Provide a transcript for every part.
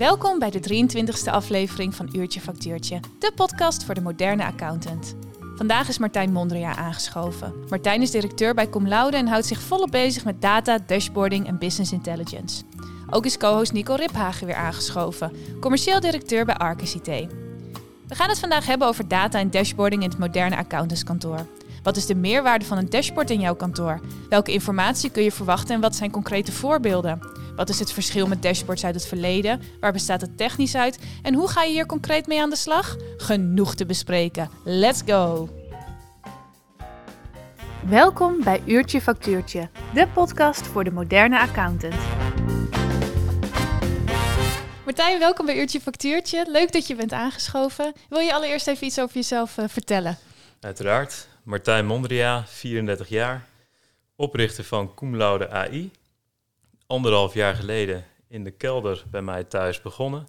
Welkom bij de 23e aflevering van Uurtje Factuurtje, de podcast voor de moderne accountant. Vandaag is Martijn Mondria aangeschoven. Martijn is directeur bij Cum Laude en houdt zich volop bezig met data, dashboarding en business intelligence. Ook is co-host Nico Riphagen weer aangeschoven, commercieel directeur bij Arcus IT. We gaan het vandaag hebben over data en dashboarding in het moderne accountantskantoor. Wat is de meerwaarde van een dashboard in jouw kantoor? Welke informatie kun je verwachten en wat zijn concrete voorbeelden? Wat is het verschil met dashboards uit het verleden? Waar bestaat het technisch uit? En hoe ga je hier concreet mee aan de slag? Genoeg te bespreken. Let's go! Welkom bij Uurtje Factuurtje, de podcast voor de moderne accountant. Martijn, welkom bij Uurtje Factuurtje. Leuk dat je bent aangeschoven. Wil je allereerst even iets over jezelf uh, vertellen? Uiteraard. Martijn Mondria, 34 jaar, oprichter van Cum Laude AI. Anderhalf jaar geleden in de kelder bij mij thuis begonnen.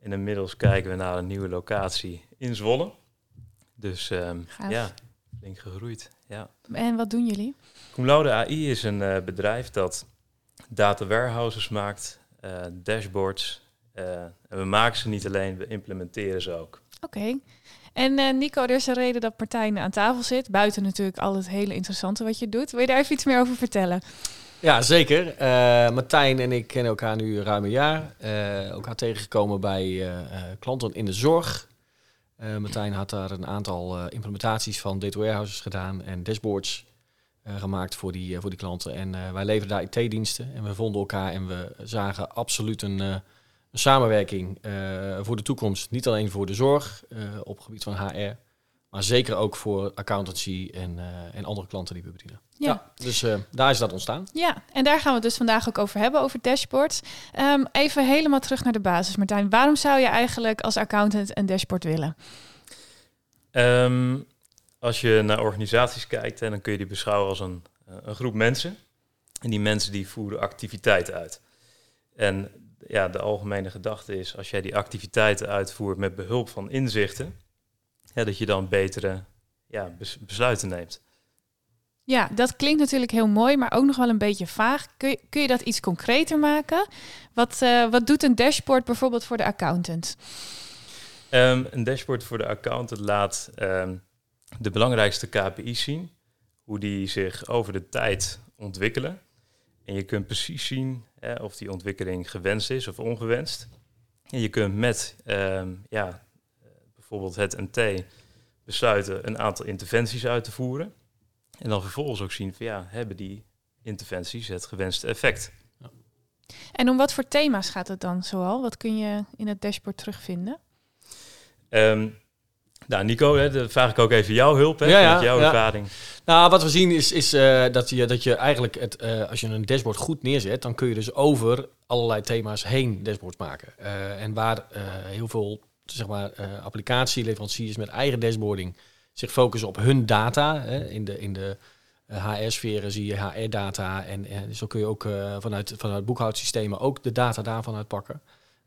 En inmiddels kijken we naar een nieuwe locatie in Zwolle. Dus um, ja, flink gegroeid. Ja. En wat doen jullie? Cum Laude AI is een uh, bedrijf dat data warehouses maakt, uh, dashboards. Uh, en we maken ze niet alleen, we implementeren ze ook. Oké. En uh, Nico, er is een reden dat Martijn aan tafel zit. Buiten natuurlijk al het hele interessante wat je doet. Wil je daar even iets meer over vertellen? Ja, zeker. Uh, Martijn en ik kennen elkaar nu ruim een jaar. Uh, elkaar tegengekomen bij klanten in de zorg. Martijn had daar een aantal implementaties van data warehouses gedaan en dashboards gemaakt voor die, voor die klanten. En wij leverden daar IT-diensten en we vonden elkaar en we zagen absoluut een een samenwerking uh, voor de toekomst. Niet alleen voor de zorg uh, op gebied van HR, maar zeker ook voor accountancy en, uh, en andere klanten die we bedienen. Ja. ja dus daar is dat ontstaan. Ja, en daar gaan we het dus vandaag ook over hebben, over dashboards. Um, even helemaal terug naar de basis, Martijn. Waarom zou je eigenlijk als accountant een dashboard willen? Um, als je naar organisaties kijkt, dan kun je die beschouwen als een, een groep mensen. En die mensen die voeren activiteiten uit. En ja, de algemene gedachte is, als jij die activiteiten uitvoert met behulp van inzichten, ja, dat je dan betere ja, besluiten neemt. Ja, dat klinkt natuurlijk heel mooi, maar ook nog wel een beetje vaag. Kun je, kun je dat iets concreter maken? Wat, uh, wat doet een dashboard bijvoorbeeld voor de accountant? Um, een dashboard voor de accountant laat um, de belangrijkste KPI's zien, hoe die zich over de tijd ontwikkelen. En je kunt precies zien of die ontwikkeling gewenst is of ongewenst. En je kunt met ehm, ja, bijvoorbeeld het MT besluiten een aantal interventies uit te voeren. En dan vervolgens ook zien van ja, hebben die interventies het gewenste effect. Ja. En om wat voor thema's gaat het dan zoal? Wat kun je in het dashboard terugvinden? Um, nou, Nico, hè, dan vraag ik ook even jouw hulp, hè, ja, ja, met jouw ervaring. Nou, wat we zien is, is uh, dat, je, dat je eigenlijk, het, uh, als je een dashboard goed neerzet, dan kun je dus over allerlei thema's heen dashboards maken. Uh, en waar heel veel zeg maar, applicatieleveranciers met eigen dashboarding zich focussen op hun data. Hè, in de, in de HR-sferen zie je HR-data en, en zo kun je ook vanuit, vanuit boekhoudsystemen ook de data daarvan uitpakken.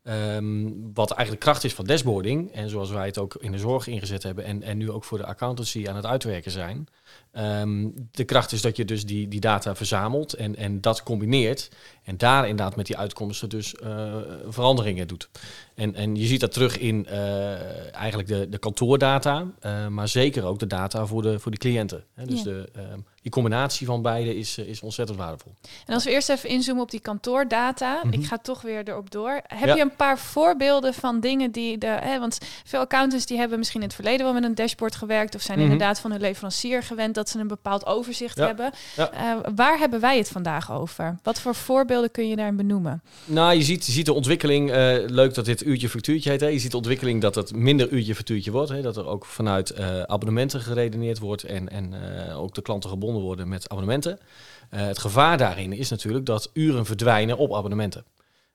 Um, wat eigenlijk kracht is van dashboarding, en zoals wij het ook in de zorg ingezet hebben en, en nu ook voor de accountancy aan het uitwerken zijn. Um, de kracht is dat je dus die, die data verzamelt en, en dat combineert. En daar inderdaad met die uitkomsten dus uh, veranderingen doet. En, en je ziet dat terug in uh, eigenlijk de, de kantoordata, uh, maar zeker ook de data voor de, voor de cliënten. Hè. Dus ja. de, um, die combinatie van beide is, is ontzettend waardevol. En als we eerst even inzoomen op die kantoordata, mm -hmm. ik ga toch weer erop door. Heb ja. je een paar voorbeelden van dingen die de, hè, want veel accountants die hebben misschien in het verleden wel met een dashboard gewerkt of zijn mm -hmm. inderdaad van hun leverancier gewend dat ze een bepaald overzicht ja. hebben. Uh, waar hebben wij het vandaag over? Wat voor voorbeelden kun je daarin benoemen? Nou, je ziet, je ziet de ontwikkeling, uh, leuk dat dit uurtje factuurtje heet. Hè. Je ziet de ontwikkeling dat het minder uurtje factuurtje wordt. Hè. Dat er ook vanuit uh, abonnementen geredeneerd wordt en, en ook de klanten gebonden worden met abonnementen. het gevaar daarin is natuurlijk dat uren verdwijnen op abonnementen.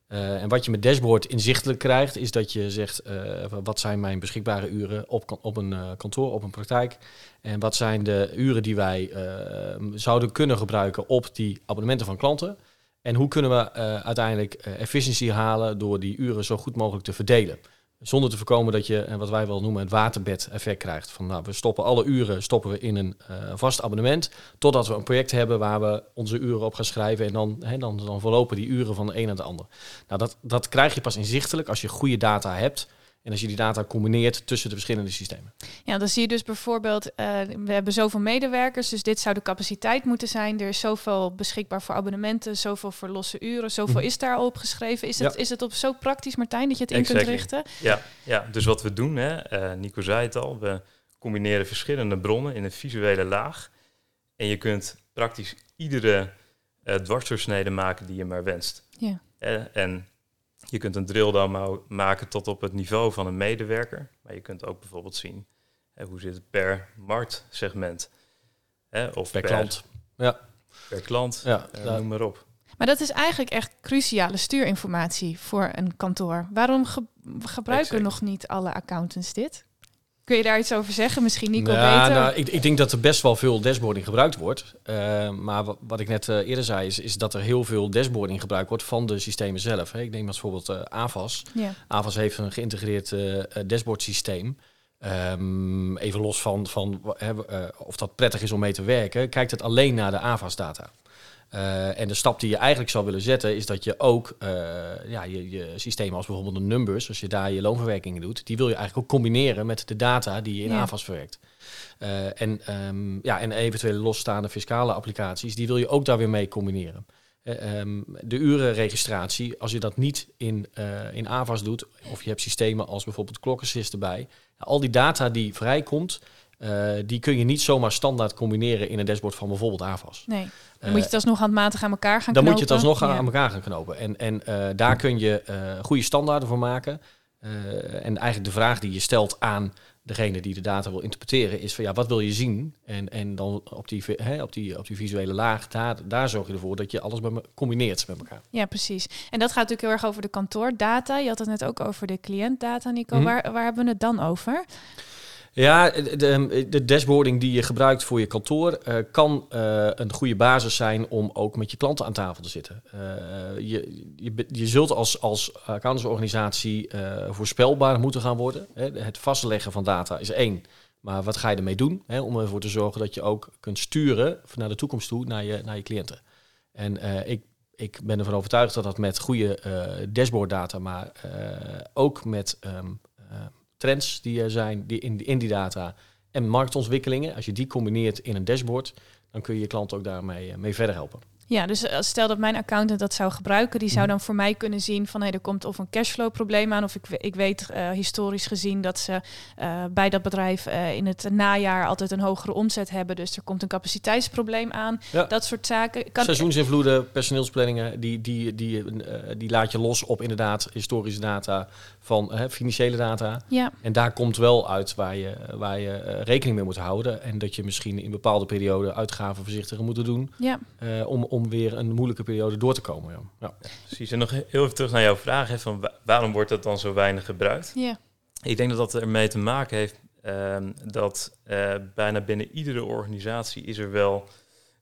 Uh, en wat je met dashboard inzichtelijk krijgt, is dat je zegt: uh, wat zijn mijn beschikbare uren op, op een kantoor, op een praktijk? En wat zijn de uren die wij zouden kunnen gebruiken op die abonnementen van klanten? En hoe kunnen we uiteindelijk efficiëntie halen door die uren zo goed mogelijk te verdelen? Zonder te voorkomen dat je, en wat wij wel noemen, het waterbed-effect krijgt. Van nou, we stoppen alle uren stoppen we in een uh, vast abonnement. Totdat we een project hebben waar we onze uren op gaan schrijven. En dan, dan, dan verlopen die uren van de een naar de ander. Nou, dat, dat krijg je pas inzichtelijk als je goede data hebt. En als je die data combineert tussen de verschillende systemen. Ja, dan zie je dus bijvoorbeeld, uh, we hebben zoveel medewerkers, dus dit zou de capaciteit moeten zijn. Er is zoveel beschikbaar voor abonnementen, zoveel voor losse uren, zoveel mhm. is daar al opgeschreven. Is het, is het op zo praktisch, Martijn, dat je het in kunt richten? Ja, ja, dus wat we doen, hè, uh, Nico zei het al, we combineren verschillende bronnen in een visuele laag. En je kunt praktisch iedere uh, dwarsdoorsnede maken die je maar wenst. Ja. en je kunt een drill down maken tot op het niveau van een medewerker. Maar je kunt ook bijvoorbeeld zien hè, hoe zit het per marktsegment. Hè, of per, klant. Ja. Per klant, ja, uh, noem maar op. Maar dat is eigenlijk echt cruciale stuurinformatie voor een kantoor. Waarom gebruiken nog niet alle accountants dit? Kun je daar iets over zeggen? Misschien Nico ja, beter? Nou, ik, ik, denk dat er best wel veel dashboarding gebruikt wordt. Uh, maar wat ik net uh, eerder zei, is, is, dat er heel veel dashboarding gebruikt wordt van de systemen zelf. Hè. Ik neem als voorbeeld uh, AVAS. Ja. AVAS heeft een geïntegreerd dashboard systeem. Um, even los van, van of dat prettig is om mee te werken, kijkt het alleen naar de AVAS-data. Uh, en de stap die je eigenlijk zou willen zetten, is dat je ook uh, ja, je, je systeem als bijvoorbeeld de numbers, als je daar je loonverwerkingen doet, die wil je eigenlijk ook combineren met de data die je in ja. AVAS verwerkt. Uh, en, um, ja, en eventuele losstaande fiscale applicaties, die wil je ook daar weer mee combineren. Um, de urenregistratie, als je dat niet in, in AVAS doet, of je hebt systemen als bijvoorbeeld Clock Assist erbij, al die data die vrijkomt, uh, die kun je niet zomaar standaard combineren in een dashboard van bijvoorbeeld AVAS. Nee, dan uh, moet je het alsnog handmatig aan elkaar gaan dan knopen. Dan moet je het alsnog ja. aan elkaar gaan knopen. En, en uh, daar kun je goede standaarden voor maken. en eigenlijk de vraag die je stelt aan degene die de data wil interpreteren is van ja, wat wil je zien? En, en dan op die, hè, op, die, op die visuele laag, daar, daar zorg je ervoor dat je alles bij me, combineert met elkaar. Ja, precies. En dat gaat natuurlijk heel erg over de kantoordata. Je had het net ook over de cliëntdata, Nico. Mm -hmm. waar, waar hebben we het dan over? Ja, de, dashboarding die je gebruikt voor je kantoor uh, kan uh, een goede basis zijn om ook met je klanten aan tafel te zitten. Uh, je, je, je zult als, als accountantsorganisatie voorspelbaar moeten gaan worden. Het vastleggen van data is één. Maar wat ga je ermee doen? Hè, om ervoor te zorgen dat je ook kunt sturen naar de toekomst toe, naar je, naar je cliënten. En ik, ik ben ervan overtuigd dat dat met goede dashboarddata, maar ook met um, trends die er zijn die in, in die data en marktontwikkelingen, als je die combineert in een dashboard, dan kun je je klant ook daarmee eh, mee verder helpen. Ja, dus eh, stel dat mijn accountant dat zou gebruiken, die zou mhm. dan voor mij kunnen zien van hey, er komt of een cashflow probleem aan, of ik, ik weet uh, historisch gezien dat ze uh, bij dat bedrijf uh, in het najaar altijd een hogere omzet hebben, dus er komt een capaciteitsprobleem aan. Ja. Dat soort zaken. Kan Seizoensinvloeden, personeelsplanningen, die, die, die, die laat je los op inderdaad historische data van financiële data. Ja. En daar komt wel uit waar je, waar je rekening mee moet houden en dat je misschien in bepaalde perioden uitgaven voorzichtiger moet doen ja. om om weer een moeilijke periode door te komen. Ja. Ja. ja precies. En nog heel even terug naar jouw vraag: hè, van waarom wordt dat dan zo weinig gebruikt? Ja. Ik denk dat dat ermee te maken heeft um, dat uh, bijna binnen iedere organisatie is er wel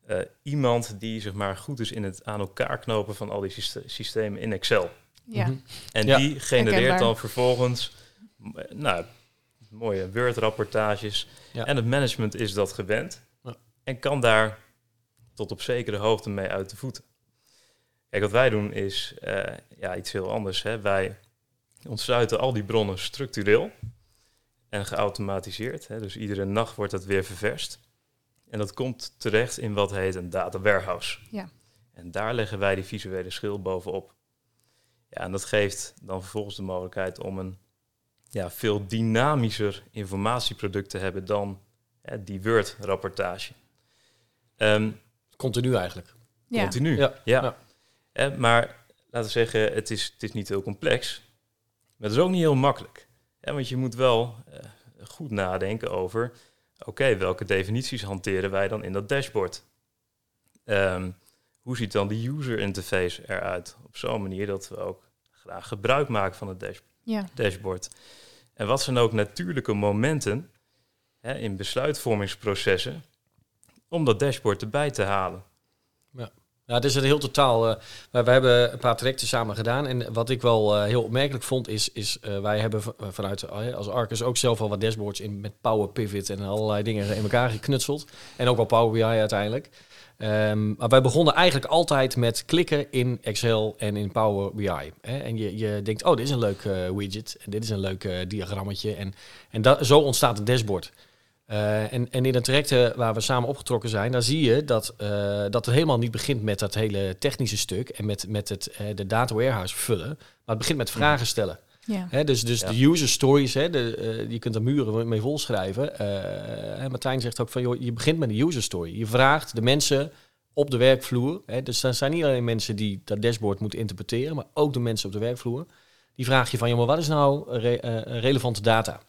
uh, iemand die zeg maar goed is in het aan elkaar knopen van al die systemen in Excel. Ja. -hmm. En ja. die genereert dan vervolgens nou, mooie Word-rapportages. Ja. En het management is dat gewend. En kan daar tot op zekere hoogte mee uit de voeten. Kijk, wat wij doen is uh, ja, iets heel anders. Hè. Wij ontsluiten al die bronnen structureel en geautomatiseerd. Hè. Dus iedere nacht wordt dat weer ververst. En dat komt terecht in wat heet een data warehouse. Ja. En daar leggen wij die visuele schil bovenop. Ja, en dat geeft dan vervolgens de mogelijkheid om een ja, veel dynamischer informatieproduct te hebben dan hè, die Word-rapportage. Um, Continu eigenlijk. Ja. Continu, ja. ja. Eh, maar laten we zeggen, het is, het is niet heel complex. Maar het is ook niet heel makkelijk. Ja, want je moet wel uh, goed nadenken over... oké, welke definities hanteren wij dan in dat dashboard? Um, hoe ziet dan de user interface eruit? Op zo'n manier dat we ook graag gebruik maken van het dash ja. dashboard. En wat zijn ook natuurlijke momenten hè, in besluitvormingsprocessen om dat dashboard erbij te halen. Ja. Het is een heel totaal. Wij, wij, hebben een paar trajecten samen gedaan. En wat ik wel uh, heel opmerkelijk vond, is, is uh, wij hebben vanuit als Arcus ook zelf al wat dashboards in met Power Pivot en allerlei dingen in elkaar geknutseld. En ook wel Power BI uiteindelijk. Um, maar wij begonnen eigenlijk altijd met klikken in Excel en in Power BI. Hè? En je, je denkt, oh, dit is een leuk widget en dit is een leuk diagrammetje. En, en dat, zo ontstaat een dashboard. Uh, en, en in het traject waar we samen opgetrokken zijn, daar zie je dat, uh, dat het helemaal niet begint met dat hele technische stuk en met, met het, uh, de data warehouse vullen, maar het begint met vragen stellen. Ja. Hè, dus dus ja. de user stories, hè, de, je kunt er muren mee volschrijven. Hè, Martijn zegt ook van, joh, je begint met de user story. Je vraagt de mensen op de werkvloer, hè, dus er zijn niet alleen mensen die dat dashboard moeten interpreteren, maar ook de mensen op de werkvloer. Die vraag je van, joh, maar wat is nou re relevante data?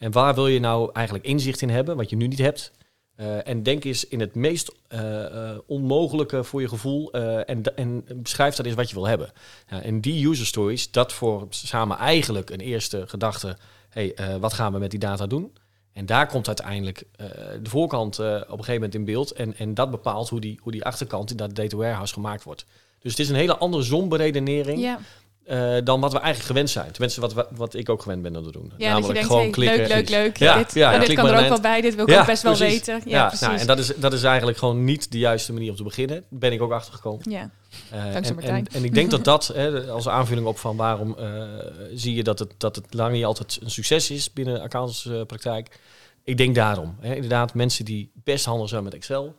En waar wil je nou eigenlijk inzicht in hebben, wat je nu niet hebt? Uh, en denk eens in het meest uh, uh, onmogelijke voor je gevoel en, en beschrijf dat eens wat je wil hebben. Ja, en die user stories, dat voor samen eigenlijk een eerste gedachte, hey, wat gaan we met die data doen? En daar komt uiteindelijk de voorkant op een gegeven moment in beeld en, en dat bepaalt hoe die, hoe die achterkant in dat data warehouse gemaakt wordt. Dus het is een hele andere zonberedenering ja. Uh, dan wat we eigenlijk gewend zijn. Tenminste, wat, wat ik ook gewend ben om te doen. Ja, Namelijk denkt, gewoon hey, klikken. Leuk, leuk, leuk. Ja, dit, ja, dit kan er ook wel bij. Dit wil ik ook best precies. wel weten. Ja, ja precies. Nou, en dat is, dat is eigenlijk gewoon niet de juiste manier om te beginnen. Daar ben ik ook achtergekomen. Ja. Uh, en, en, en, ik denk dat dat, hè, als aanvulling op van waarom uh, zie je dat het, dat het lang niet altijd een succes is binnen accountantspraktijk. ik denk daarom. Hè, inderdaad, mensen die best handig zijn met Excel.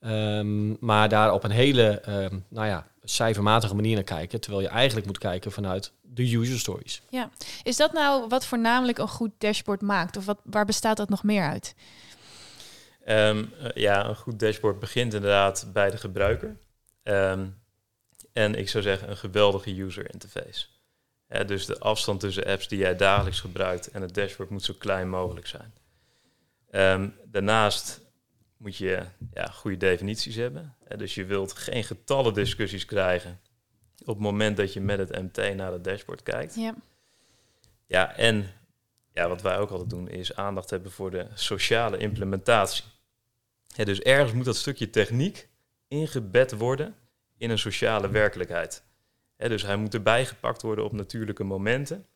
Um, maar daar op een hele, um, nou ja, cijfermatige manier naar kijken. Terwijl je eigenlijk moet kijken vanuit de user stories. Ja, is dat nou wat voornamelijk een goed dashboard maakt? Of wat, waar bestaat dat nog meer uit? Um, ja, een goed dashboard begint inderdaad bij de gebruiker. Um, en ik zou zeggen een geweldige user interface. dus de afstand tussen apps die jij dagelijks gebruikt en het dashboard moet zo klein mogelijk zijn. Um, daarnaast moet je ja, goede definities hebben. Dus je wilt geen getallen discussies krijgen op het moment dat je met het MT naar het dashboard kijkt. Ja, ja en ja, wat wij ook altijd doen is aandacht hebben voor de sociale implementatie. Ja, dus ergens moet dat stukje techniek ingebed worden in een sociale werkelijkheid. dus hij moet erbij gepakt worden op natuurlijke momenten.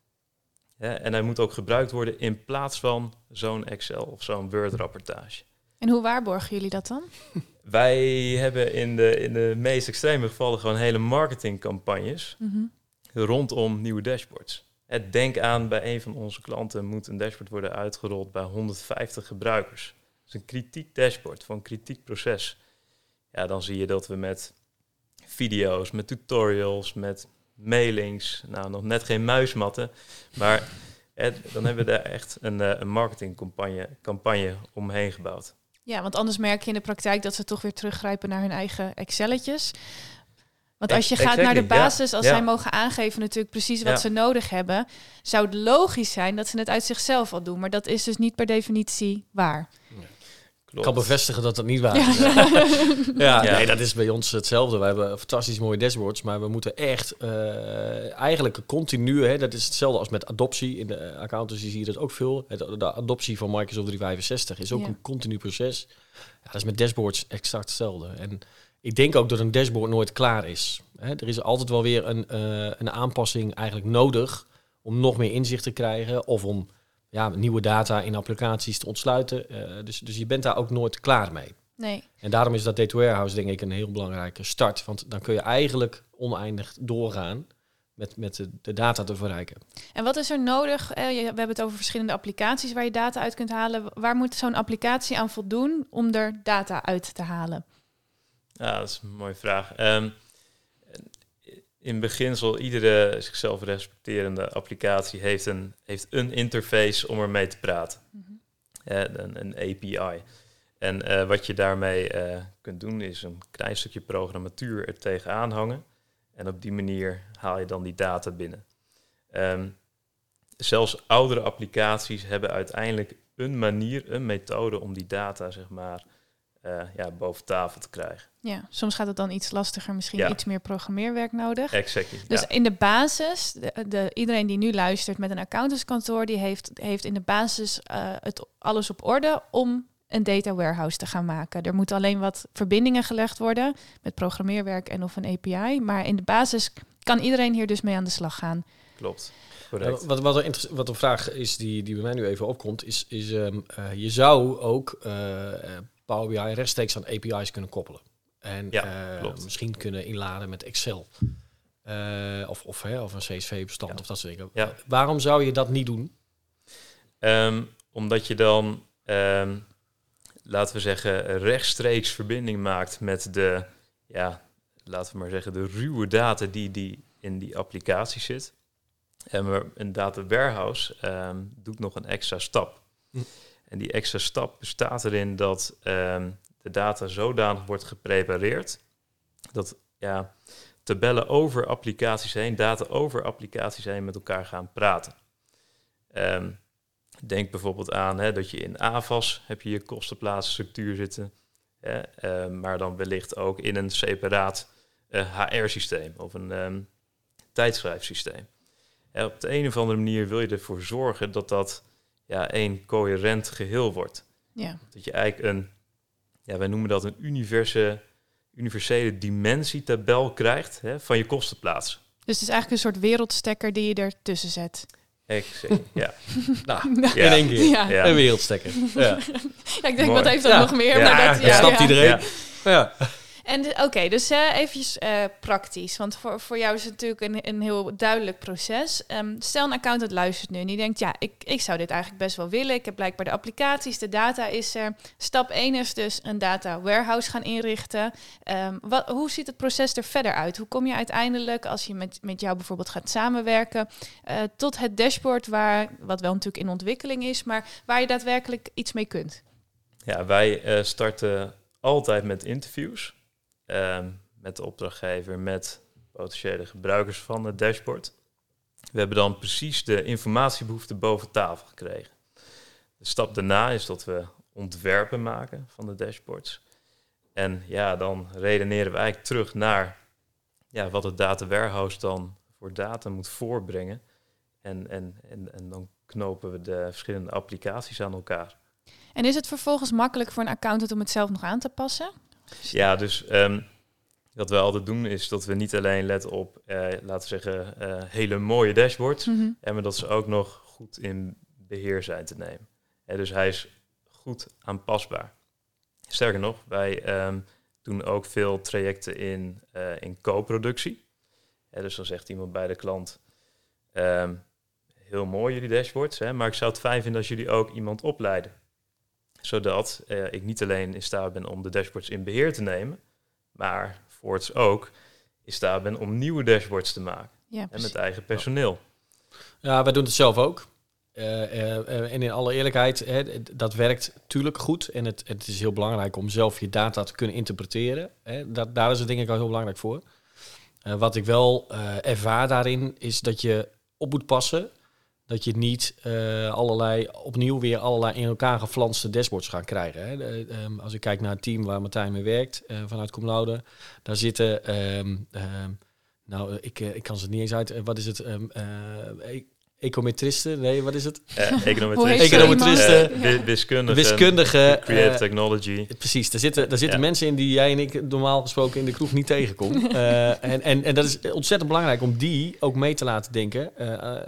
en hij moet ook gebruikt worden in plaats van zo'n Excel of zo'n Word-rapportage. En hoe waarborgen jullie dat dan? Wij hebben in de, in de meest extreme gevallen gewoon hele marketingcampagnes mm rondom nieuwe dashboards. Denk aan, bij een van onze klanten moet een dashboard worden uitgerold bij 150 gebruikers. Dat is een kritiek dashboard voor een kritiek proces. Ja, dan zie je dat we met video's, met tutorials, met mailings, nou nog net geen muismatten, maar dan hebben we daar echt een, eh, een marketingcampagne campagne omheen gebouwd. Ja, want anders merk je in de praktijk dat ze toch weer teruggrijpen naar hun eigen Excelletjes. Want als je gaat naar de basis, als zij mogen aangeven natuurlijk precies wat ze nodig hebben, zou het logisch zijn dat ze het uit zichzelf al doen. Maar dat is dus niet per definitie waar. Ik kan bevestigen dat dat niet waar is. Ja. nee, dat is bij ons hetzelfde. We hebben fantastisch mooie dashboards, maar we moeten echt uh, eigenlijk continu, hè, dat is hetzelfde als met adoptie. In de accountancy zie je dat ook veel. De adoptie van Microsoft 365 is ook een continu proces. Ja, dat is met dashboards exact hetzelfde. En ik denk ook dat een dashboard nooit klaar is. Hè, er is altijd wel weer een, uh, een aanpassing eigenlijk nodig om nog meer inzicht te krijgen of om ja, nieuwe data in applicaties te ontsluiten. Uh, dus, dus je bent daar ook nooit klaar mee. Nee. En daarom is dat data warehouse denk ik een heel belangrijke start. Want dan kun je eigenlijk oneindig doorgaan met, met de, de data te verrijken. En wat is er nodig? Eh, we hebben het over verschillende applicaties waar je data uit kunt halen. Waar moet zo'n applicatie aan voldoen om er data uit te halen? Ja, dat is een mooie vraag. Um, in beginsel, iedere zichzelf respecterende applicatie heeft een, heeft een interface om ermee te praten. Mm een, een, API. En uh, wat je daarmee uh, kunt doen, is een klein stukje programmatuur er tegenaan hangen. En op die manier haal je dan die data binnen. Um, zelfs oudere applicaties hebben uiteindelijk een manier, een methode om die data, zeg maar, uh, ja, boven tafel te krijgen. Ja, soms gaat het dan iets lastiger, misschien iets meer programmeerwerk nodig. Exactly. Dus in de basis, de, iedereen die nu luistert met een accountantskantoor, die heeft, heeft in de basis uh, het alles op orde om een data warehouse te gaan maken. Er moeten alleen wat verbindingen gelegd worden met programmeerwerk en of een API. Maar in de basis kan iedereen hier dus mee aan de slag gaan. Klopt. Correct. wat, wat, er wat een vraag is die, die bij mij nu even opkomt, is, is ehm, eh, je zou ook eh, eh, Power BI rechtstreeks aan API's kunnen koppelen. En Ja, eh, misschien kunnen inladen met Excel. Eh, of, of, hè, of een CSV-bestand Ja. of dat soort dingen. Ja. Waarom zou je dat niet doen? Ehm, omdat je dan, ehm, laten we zeggen, rechtstreeks verbinding maakt met de, ja, laten we maar zeggen, de ruwe data die, die in die applicatie zit. En een data warehouse ehm, doet nog een extra stap. Hm. En die extra stap bestaat erin dat ehm, de data zodanig wordt geprepareerd dat ja, tabellen over applicaties heen, data over applicaties heen met elkaar gaan praten. Ehm, Denk bijvoorbeeld aan hè, dat je in AVAS heb je je kostenplaatsstructuur zitten. Hè, eh, maar dan wellicht ook in een separaat HR-systeem of een ehm, tijdschrijfsysteem. Hè, op de een of andere manier wil je ervoor zorgen dat dat ja, één coherent geheel wordt. Ja. Dat je eigenlijk een, ja, wij noemen dat een universe, universele dimensietabel krijgt hè, van je kostenplaats. Dus het is eigenlijk een soort wereldstekker die je ertussen zet. Exact, ja. Nou, Ja. in één keer. Ja. Ja. Een wereldstekker. Ja. Ja, ik denk, Mooi. wat heeft dat Ja. nog meer? Ja. Maar dat, Ja, ja, snapt ja. iedereen. Ja. En oké, dus eh eventjes eh, praktisch. Want voor, voor jou is het natuurlijk een, een heel duidelijk proces. Ehm, stel een accountant luistert nu en die denkt... ja, ik, ik zou dit eigenlijk best wel willen. Ik heb blijkbaar de applicaties, de data is er. Stap 1 is dus een data warehouse gaan inrichten. Ehm, wat, hoe ziet het proces er verder uit? Hoe kom je uiteindelijk, als je met, met jou bijvoorbeeld gaat samenwerken... eh, tot het dashboard waar, wat wel natuurlijk in ontwikkeling is... maar waar je daadwerkelijk iets mee kunt? Ja, wij eh, starten altijd met interviews ehm, met de opdrachtgever, met potentiële gebruikers van het dashboard. We hebben dan precies de informatiebehoeften boven tafel gekregen. De stap daarna is dat we ontwerpen maken van de dashboards. En ja, dan redeneren we eigenlijk terug naar ja, wat het data warehouse dan voor data moet voorbrengen. En, en, en, en dan knopen we de verschillende applicaties aan elkaar. En is het vervolgens makkelijk voor een accountant om het zelf nog aan te passen? Ja, dus ehm, wat we altijd doen is dat we niet alleen letten op, eh, laten we zeggen, eh, hele mooie dashboards, Mhm. en maar dat ze ook nog goed in beheer zijn te nemen. Dus hij is goed aanpasbaar. Sterker nog, wij ehm, doen ook veel trajecten in, eh, in co-productie. Dus dan zegt iemand bij de klant, ehm, heel mooi jullie dashboards, hè, maar ik zou het fijn vinden als jullie ook iemand opleiden. Zodat eh, ik niet alleen in staat ben om de dashboards in beheer te nemen, maar voorts ook in staat ben om nieuwe dashboards te maken. Ja, En met eigen personeel. Ja, wij doen het zelf ook. Eh, eh, en in alle eerlijkheid, hè, dat werkt natuurlijk goed. En het, het is heel belangrijk om zelf je data te kunnen interpreteren. Hè. Dat, daar is het denk ik al heel belangrijk voor. Eh, wat ik wel eh, ervaar daarin, is dat je op moet passen. Dat je niet eh, allerlei, opnieuw weer allerlei in elkaar geflanste dashboards gaat krijgen. Hè. De, ehm, als ik kijk naar het team waar Martijn mee werkt, eh, vanuit Cum Laude, daar zitten... ehm, nou, ik, eh, ik kan ze niet eens uit. eh, wat is het? Ehm eh, e- ecometristen? Nee, wat is het? Eh, Hoe heet econometristen, zo Econometristen, iemand? eh, wiskundigen, Wiskundige. creative eh, technology. Precies, daar zitten, daar zitten Ja. mensen in die jij en ik normaal gesproken in de kroeg niet tegenkomt. Eh, en, en, en dat is ontzettend belangrijk om die ook mee te laten denken, eh, eh,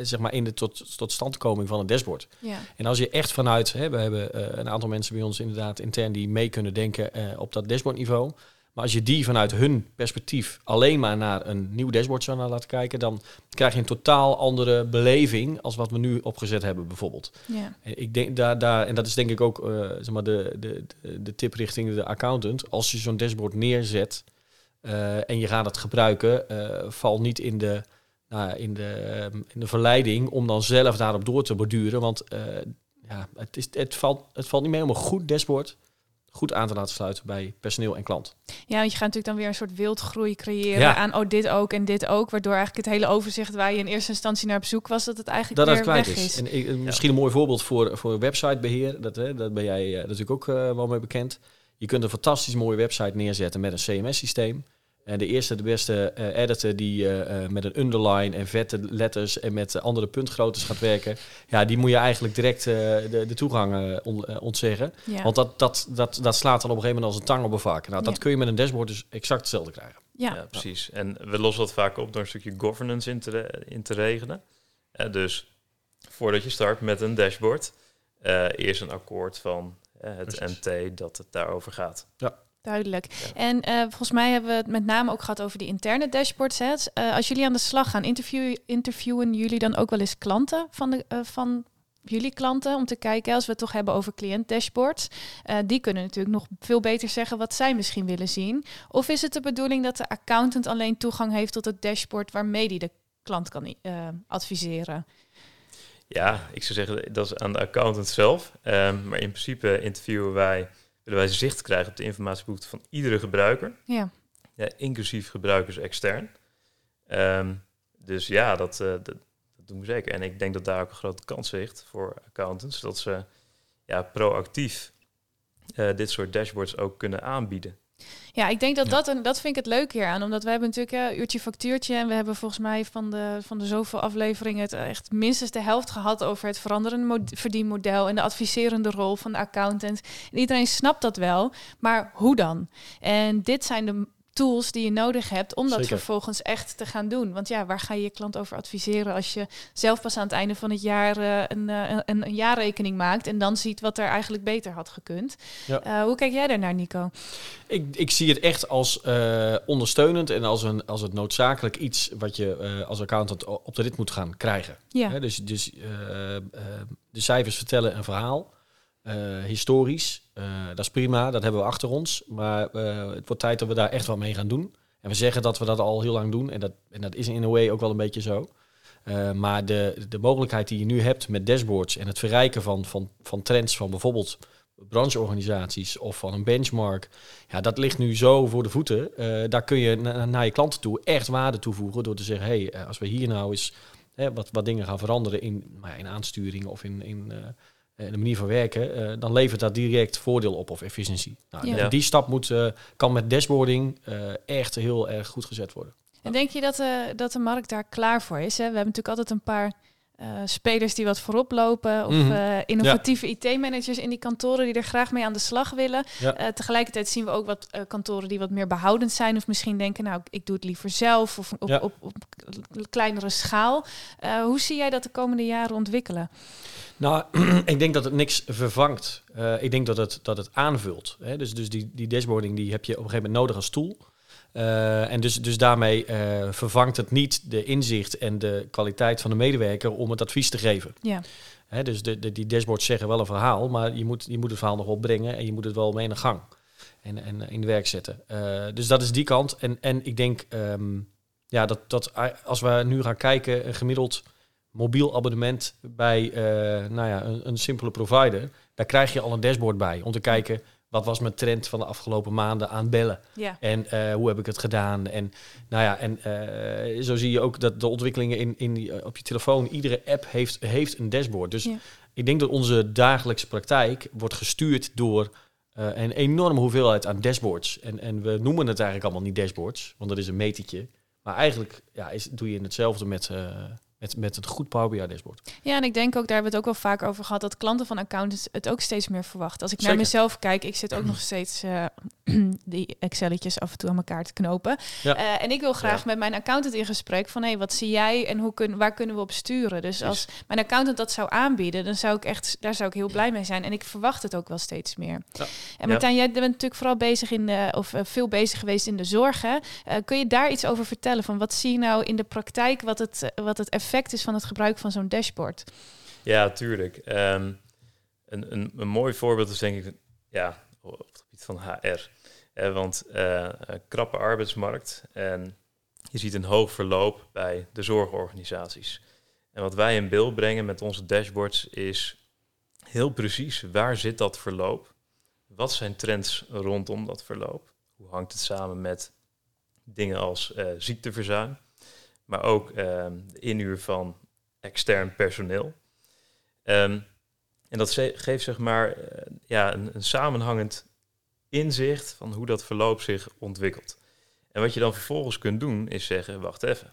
zeg maar in de tot, tot standkoming van het dashboard. Ja. En als je echt vanuit, hè, we hebben eh, een aantal mensen bij ons inderdaad intern die mee kunnen denken eh, op dat dashboardniveau. Maar als je die vanuit hun perspectief alleen maar naar een nieuw dashboard zou naar laten kijken, dan krijg je een totaal andere beleving als wat we nu opgezet hebben bijvoorbeeld. Ja. En Ik denk daar, daar, en dat is denk ik ook eh, zeg maar de, de, de, tip richting de accountant. Als je zo'n dashboard neerzet eh, en je gaat het gebruiken, eh, val niet in de, nou, in, de, ehm, in de verleiding om dan zelf daarop door te borduren. Want ja, het, is, het, valt, het valt niet mee om een goed dashboard goed aan te laten sluiten bij personeel en klant. ja, want je gaat natuurlijk dan weer een soort wildgroei creëren Ja. aan oh dit ook en dit ook, waardoor eigenlijk het hele overzicht waar je in eerste instantie naar op zoek was, dat het eigenlijk Dat weer kwijt weg is. is. En ik- misschien een mooi voorbeeld voor, voor websitebeheer. Dat, hè, dat ben jij eh, natuurlijk ook eh, wel mee bekend. Je kunt een fantastisch mooie website neerzetten met een CMS-systeem. En de eerste, de beste eh, editor die eh, eh, met een underline en vette letters en met andere puntgroottes gaat werken, ja, die moet je eigenlijk direct eh, de, de toegang eh, on- eh, ontzeggen. Ja. Want dat, dat, dat, dat slaat dan op een gegeven moment als een tang op een varken. Nou, dat Ja. kun je met een dashboard dus exact hetzelfde krijgen. ja. Ja, precies. En we lossen dat vaak op door een stukje governance in te, in te regelen. Eh, dus voordat je start met een dashboard, eh, eerst een akkoord van eh, het Precies. MT dat het daarover gaat. Duidelijk. Ja. En eh, volgens mij hebben we het met name ook gehad over die interne dashboards. Hè. Eh, als jullie aan de slag gaan, interview, interviewen jullie dan ook wel eens klanten van, de, eh, van jullie klanten om te kijken, als we het toch hebben over cliënt dashboards. die kunnen natuurlijk nog veel beter zeggen wat zij misschien willen zien. Of is het de bedoeling dat de accountant alleen toegang heeft tot het dashboard waarmee die de klant kan adviseren? Ja, ik zou zeggen, dat is aan de accountant zelf. Ehm, maar in principe interviewen wij, willen wij zicht krijgen op de informatiebehoeften van iedere gebruiker. Ja. Ja, inclusief gebruikers extern. Ehm, dus ja, dat, eh, dat, dat doen we zeker. En ik denk dat daar ook een grote kans ligt voor accountants. Dat ze ja, proactief eh, dit soort dashboards ook kunnen aanbieden. Ja, ik denk dat Ja. dat, en dat vind ik het leuk hier aan. Omdat we hebben natuurlijk een uurtje factuurtje. En we hebben volgens mij van de, van de zoveel afleveringen het echt minstens de helft gehad over het veranderende mod- verdienmodel en de adviserende rol van de accountant. En iedereen snapt dat wel, maar hoe dan? En dit zijn de tools die je nodig hebt om dat Zeker. vervolgens echt te gaan doen. Want ja, waar ga je je klant over adviseren als je zelf pas aan het einde van het jaar eh, een, eh, een, een jaarrekening maakt en dan ziet wat er eigenlijk beter had gekund. Ja. Eh, hoe kijk jij daarnaar, Nico? Ik, ik zie het echt als ondersteunend en als, een, als het noodzakelijk iets wat je als accountant op de rit moet gaan krijgen. Ja. Hè, dus dus de cijfers vertellen een verhaal. Eh, historisch, eh, dat is prima, dat hebben we achter ons. Maar eh, het wordt tijd dat we daar echt wat mee gaan doen. En we zeggen dat we dat al heel lang doen. En dat, en dat is in a way ook wel een beetje zo. Maar de, de mogelijkheid die je nu hebt met dashboards en het verrijken van, van, van trends van bijvoorbeeld brancheorganisaties of van een benchmark, ja, dat ligt nu zo voor de voeten. Daar kun je na- naar je klanten toe echt waarde toevoegen door te zeggen, hey, als we hier nou eens hè, wat, wat dingen gaan veranderen in, nou in aansturing of in, in eh, de manier van werken, eh, dan levert dat direct voordeel op of efficiëntie. Nou, Ja. en. Die stap moet, eh, kan met dashboarding eh, echt heel erg goed gezet worden. En denk je dat, eh, dat de markt daar klaar voor is? Hè? We hebben natuurlijk altijd een paar eh, spelers die wat voorop lopen. Of Mhm. eh, innovatieve IT-managers in die kantoren die er graag mee aan de slag willen. Ja. Eh, tegelijkertijd zien we ook wat kantoren die wat meer behoudend zijn. Of misschien denken, nou, ik doe het liever zelf. Of op, Ja. op, op, kleinere schaal. Hoe zie jij dat de komende jaren ontwikkelen? Nou, ik denk dat het niks vervangt. Ik denk dat het, dat het aanvult. Hè? Dus, dus die, die dashboarding die heb je op een gegeven moment nodig als tool. Eh, en dus, dus daarmee eh, vervangt het niet de inzicht en de kwaliteit van de medewerker om het advies te geven. Ja. Hè, dus de, de, die dashboards zeggen wel een verhaal, maar je moet, je moet het verhaal nog opbrengen en je moet het wel mee in de gang en, en in de werk zetten. Eh, dus dat is die kant. En, en ik denk ehm, ja, dat, dat als we nu gaan kijken, een gemiddeld mobiel abonnement bij nou ja, een, een simpele provider, daar krijg je al een dashboard bij om te kijken wat was mijn trend van de afgelopen maanden aan bellen. Ja. En eh, hoe heb ik het gedaan? En, nou ja, en eh, zo zie je ook dat de ontwikkelingen in, in die, eh, op je telefoon, iedere app heeft, heeft een dashboard. Dus Ja. ik denk dat onze dagelijkse praktijk wordt gestuurd door een enorme hoeveelheid aan dashboards. En, en we noemen het eigenlijk allemaal niet dashboards, want dat is een metertje. Maar eigenlijk ja, is, doe je hetzelfde met, met, met het goed Power BI dashboard. Ja, en ik denk ook, daar hebben we het ook wel vaak over gehad, dat klanten van accountants het ook steeds meer verwachten. Als ik naar mezelf kijk, ik zit ook nog steeds eh, die Excelletjes af en toe aan elkaar te knopen. Ja. Eh, en ik wil graag Ja. met mijn accountant in gesprek van, hé, wat zie jij en hoe kun, waar kunnen we op sturen? Dus als mijn accountant dat zou aanbieden, dan zou ik echt, daar zou ik heel blij mee zijn. En ik verwacht het ook wel steeds meer. Ja. En Martijn, jij bent natuurlijk vooral bezig in de, of eh, veel bezig geweest in de zorg. Hè? Eh, kun je daar iets over vertellen? Van wat zie je nou in de praktijk, wat het, wat het effect is van het gebruik van zo'n dashboard? Ja, tuurlijk. Ehm, een, een, een mooi voorbeeld is denk ik, ja, op het gebied van HR. Eh, want een krappe arbeidsmarkt en je ziet een hoog verloop bij de zorgorganisaties. En wat wij in beeld brengen met onze dashboards is heel precies waar zit dat verloop? Wat zijn trends rondom dat verloop? Hoe hangt het samen met dingen als eh, ziekteverzuim, maar ook ehm, de inhuur van extern personeel? Ehm, en dat geeft zeg maar eh, ja, een, samenhangend inzicht van hoe dat verloop zich ontwikkelt. En wat je dan vervolgens kunt doen, is zeggen, wacht even.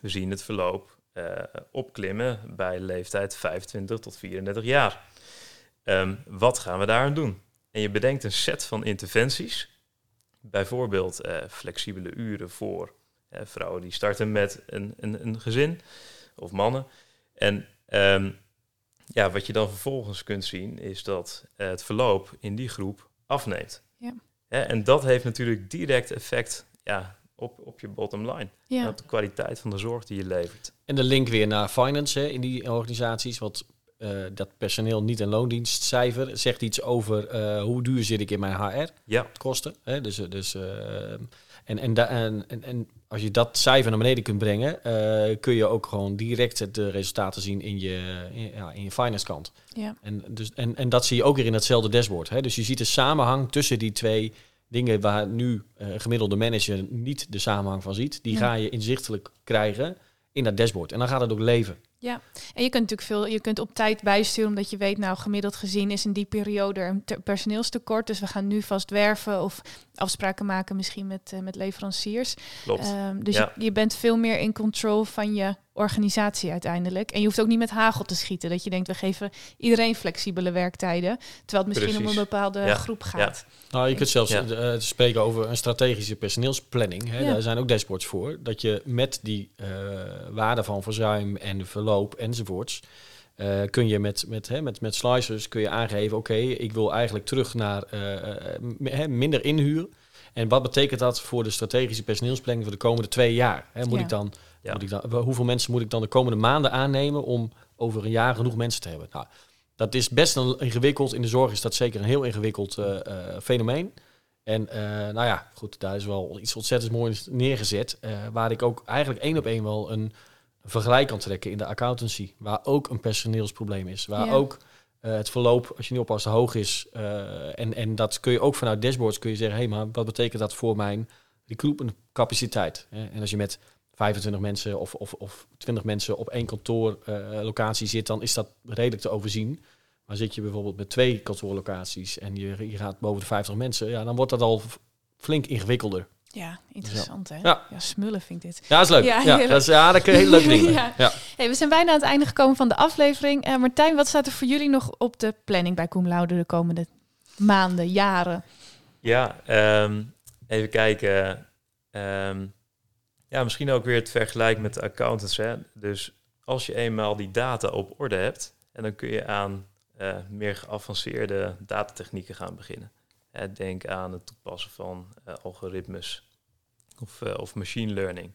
We zien het verloop uh, opklimmen bij leeftijd 25 tot 34 jaar. Um, wat gaan we daar aan doen? En je bedenkt een set van interventies. Bijvoorbeeld uh, flexibele uren voor vrouwen die starten met een, een, een gezin of mannen. En um, ja, wat je dan vervolgens kunt zien is dat het verloop in die groep afneemt. Ja. en dat heeft natuurlijk direct effect ja, op, op je bottom line. Ja. Op de kwaliteit van de zorg die je levert. En de link weer naar finance hè, in die organisaties. Want uh, dat personeel niet- en loondienstcijfer zegt iets over uh, hoe duur zit ik in mijn HR. Ja. Kosten. Hè? Dus, dus, uh, en, en, en, en, en als je dat cijfer naar beneden kunt brengen, kun je ook gewoon direct de resultaten zien in je, in, ja, in je finance kant. Ja. En, dus, en, en dat zie je ook weer in hetzelfde dashboard. Hè? Dus je ziet de samenhang tussen die twee dingen waar nu uh, gemiddelde manager niet de samenhang van ziet, die ga je inzichtelijk krijgen in dat dashboard. En dan gaat het ook leven. Ja, en je kunt natuurlijk veel, je kunt op tijd bijsturen, omdat je weet, nou gemiddeld gezien is in die periode een personeelstekort. Dus we gaan nu vast werven of afspraken maken misschien met, uh, met leveranciers. Klopt. Um, dus je, je, bent veel meer in control van je organisatie uiteindelijk. En je hoeft ook niet met hagel te schieten. Dat je denkt, we geven iedereen flexibele werktijden. Terwijl het misschien om een bepaalde groep gaat. Ja. Nou, je kunt zelfs uh, spreken over een strategische personeelsplanning. Hè. Daar zijn ook dashboards voor. Dat je met die uh, waarde van verzuim en verloop enzovoorts... Uh, kun je met, met, hè, met, met slicers kun je aangeven, oké, okay, ik wil eigenlijk terug naar uh, minder inhuur. En wat betekent dat voor de strategische personeelsplanning voor de komende twee jaar? Hè, moet, ja. ik dan, ja. moet ik dan, hoeveel mensen moet ik dan de komende maanden aannemen om over een jaar genoeg mensen te hebben? Nou, dat is best een ingewikkeld. In de zorg is dat zeker een heel ingewikkeld uh, fenomeen. En nou ja, goed, daar is wel iets ontzettend moois neergezet. waar ik ook eigenlijk één op één wel een vergelijk kan trekken in de accountancy, waar ook een personeelsprobleem is, waar ja. ook uh, het verloop, als je niet oppast, hoog is. Uh, en, en dat kun je ook vanuit dashboards kun je zeggen, hé, hey, maar wat betekent dat voor mijn recruitment capaciteit? En als je met 25 mensen of, of, of 20 mensen op één kantoorlocatie uh, zit, dan is dat redelijk te overzien. Maar zit je bijvoorbeeld met twee kantoorlocaties en je, je gaat boven de 50 mensen, ja, dan wordt dat al flink ingewikkelder. Ja, interessant hè? Ja. ja, smullen vind ik dit. Ja, is leuk. Ja, ja, dat, is, ja dat kun je heel leuk dingen. ja. ja. Hey, we zijn bijna aan het einde gekomen van de aflevering. Uh, Martijn, wat staat er voor jullie nog op de planning bij Cum Laude de komende maanden, jaren? Ja, um, even kijken. Um, ja, misschien ook weer het vergelijk met de accountants. Hè? Dus als je eenmaal die data op orde hebt, en dan kun je aan uh, meer geavanceerde datatechnieken gaan beginnen. Denk aan het toepassen van uh, algoritmes of, uh, of machine learning.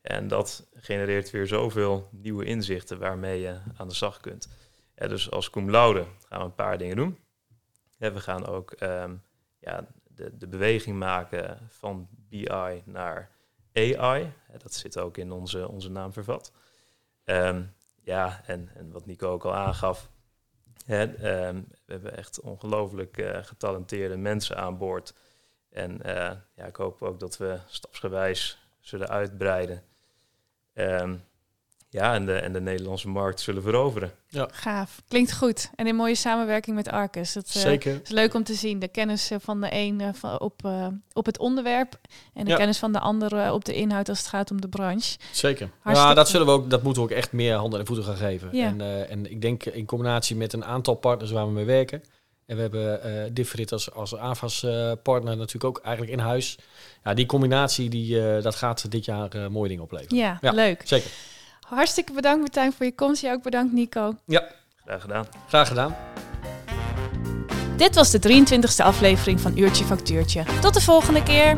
En dat genereert weer zoveel nieuwe inzichten waarmee je aan de slag kunt. Dus als cum laude gaan we een paar dingen doen. We gaan ook um, ja, de, de beweging maken van BI naar AI. Dat zit ook in onze, onze naam vervat. Um, ja, en, en wat Nico ook al aangaf, Um, we hebben echt ongelooflijk uh, getalenteerde mensen aan boord. En uh, ja, ik hoop ook dat we stapsgewijs zullen uitbreiden. Um, ja, en de, en de Nederlandse markt zullen veroveren. Ja. Gaaf. Klinkt goed. En in mooie samenwerking met Arcus. Dat uh, Zeker. is leuk om te zien. De kennis van de een uh, van, op, uh, op het onderwerp. En de ja. kennis van de ander op de inhoud als het gaat om de branche. Zeker. Ja, dat, zullen we ook, dat moeten we ook echt meer handen en voeten gaan geven. Ja. En, en ik denk in combinatie met een aantal partners waar we mee werken. En we hebben uh, Differit als, als AVAS-partner natuurlijk ook eigenlijk in huis. Ja, die combinatie die, dat gaat dit jaar mooie dingen opleveren. Ja, ja, leuk. Zeker. Hartstikke bedankt Martijn voor je komst. Jij ook bedankt Nico. Ja. Graag gedaan. Graag gedaan. Dit was de 23e aflevering van Uurtje Factuurtje. Tot de volgende keer.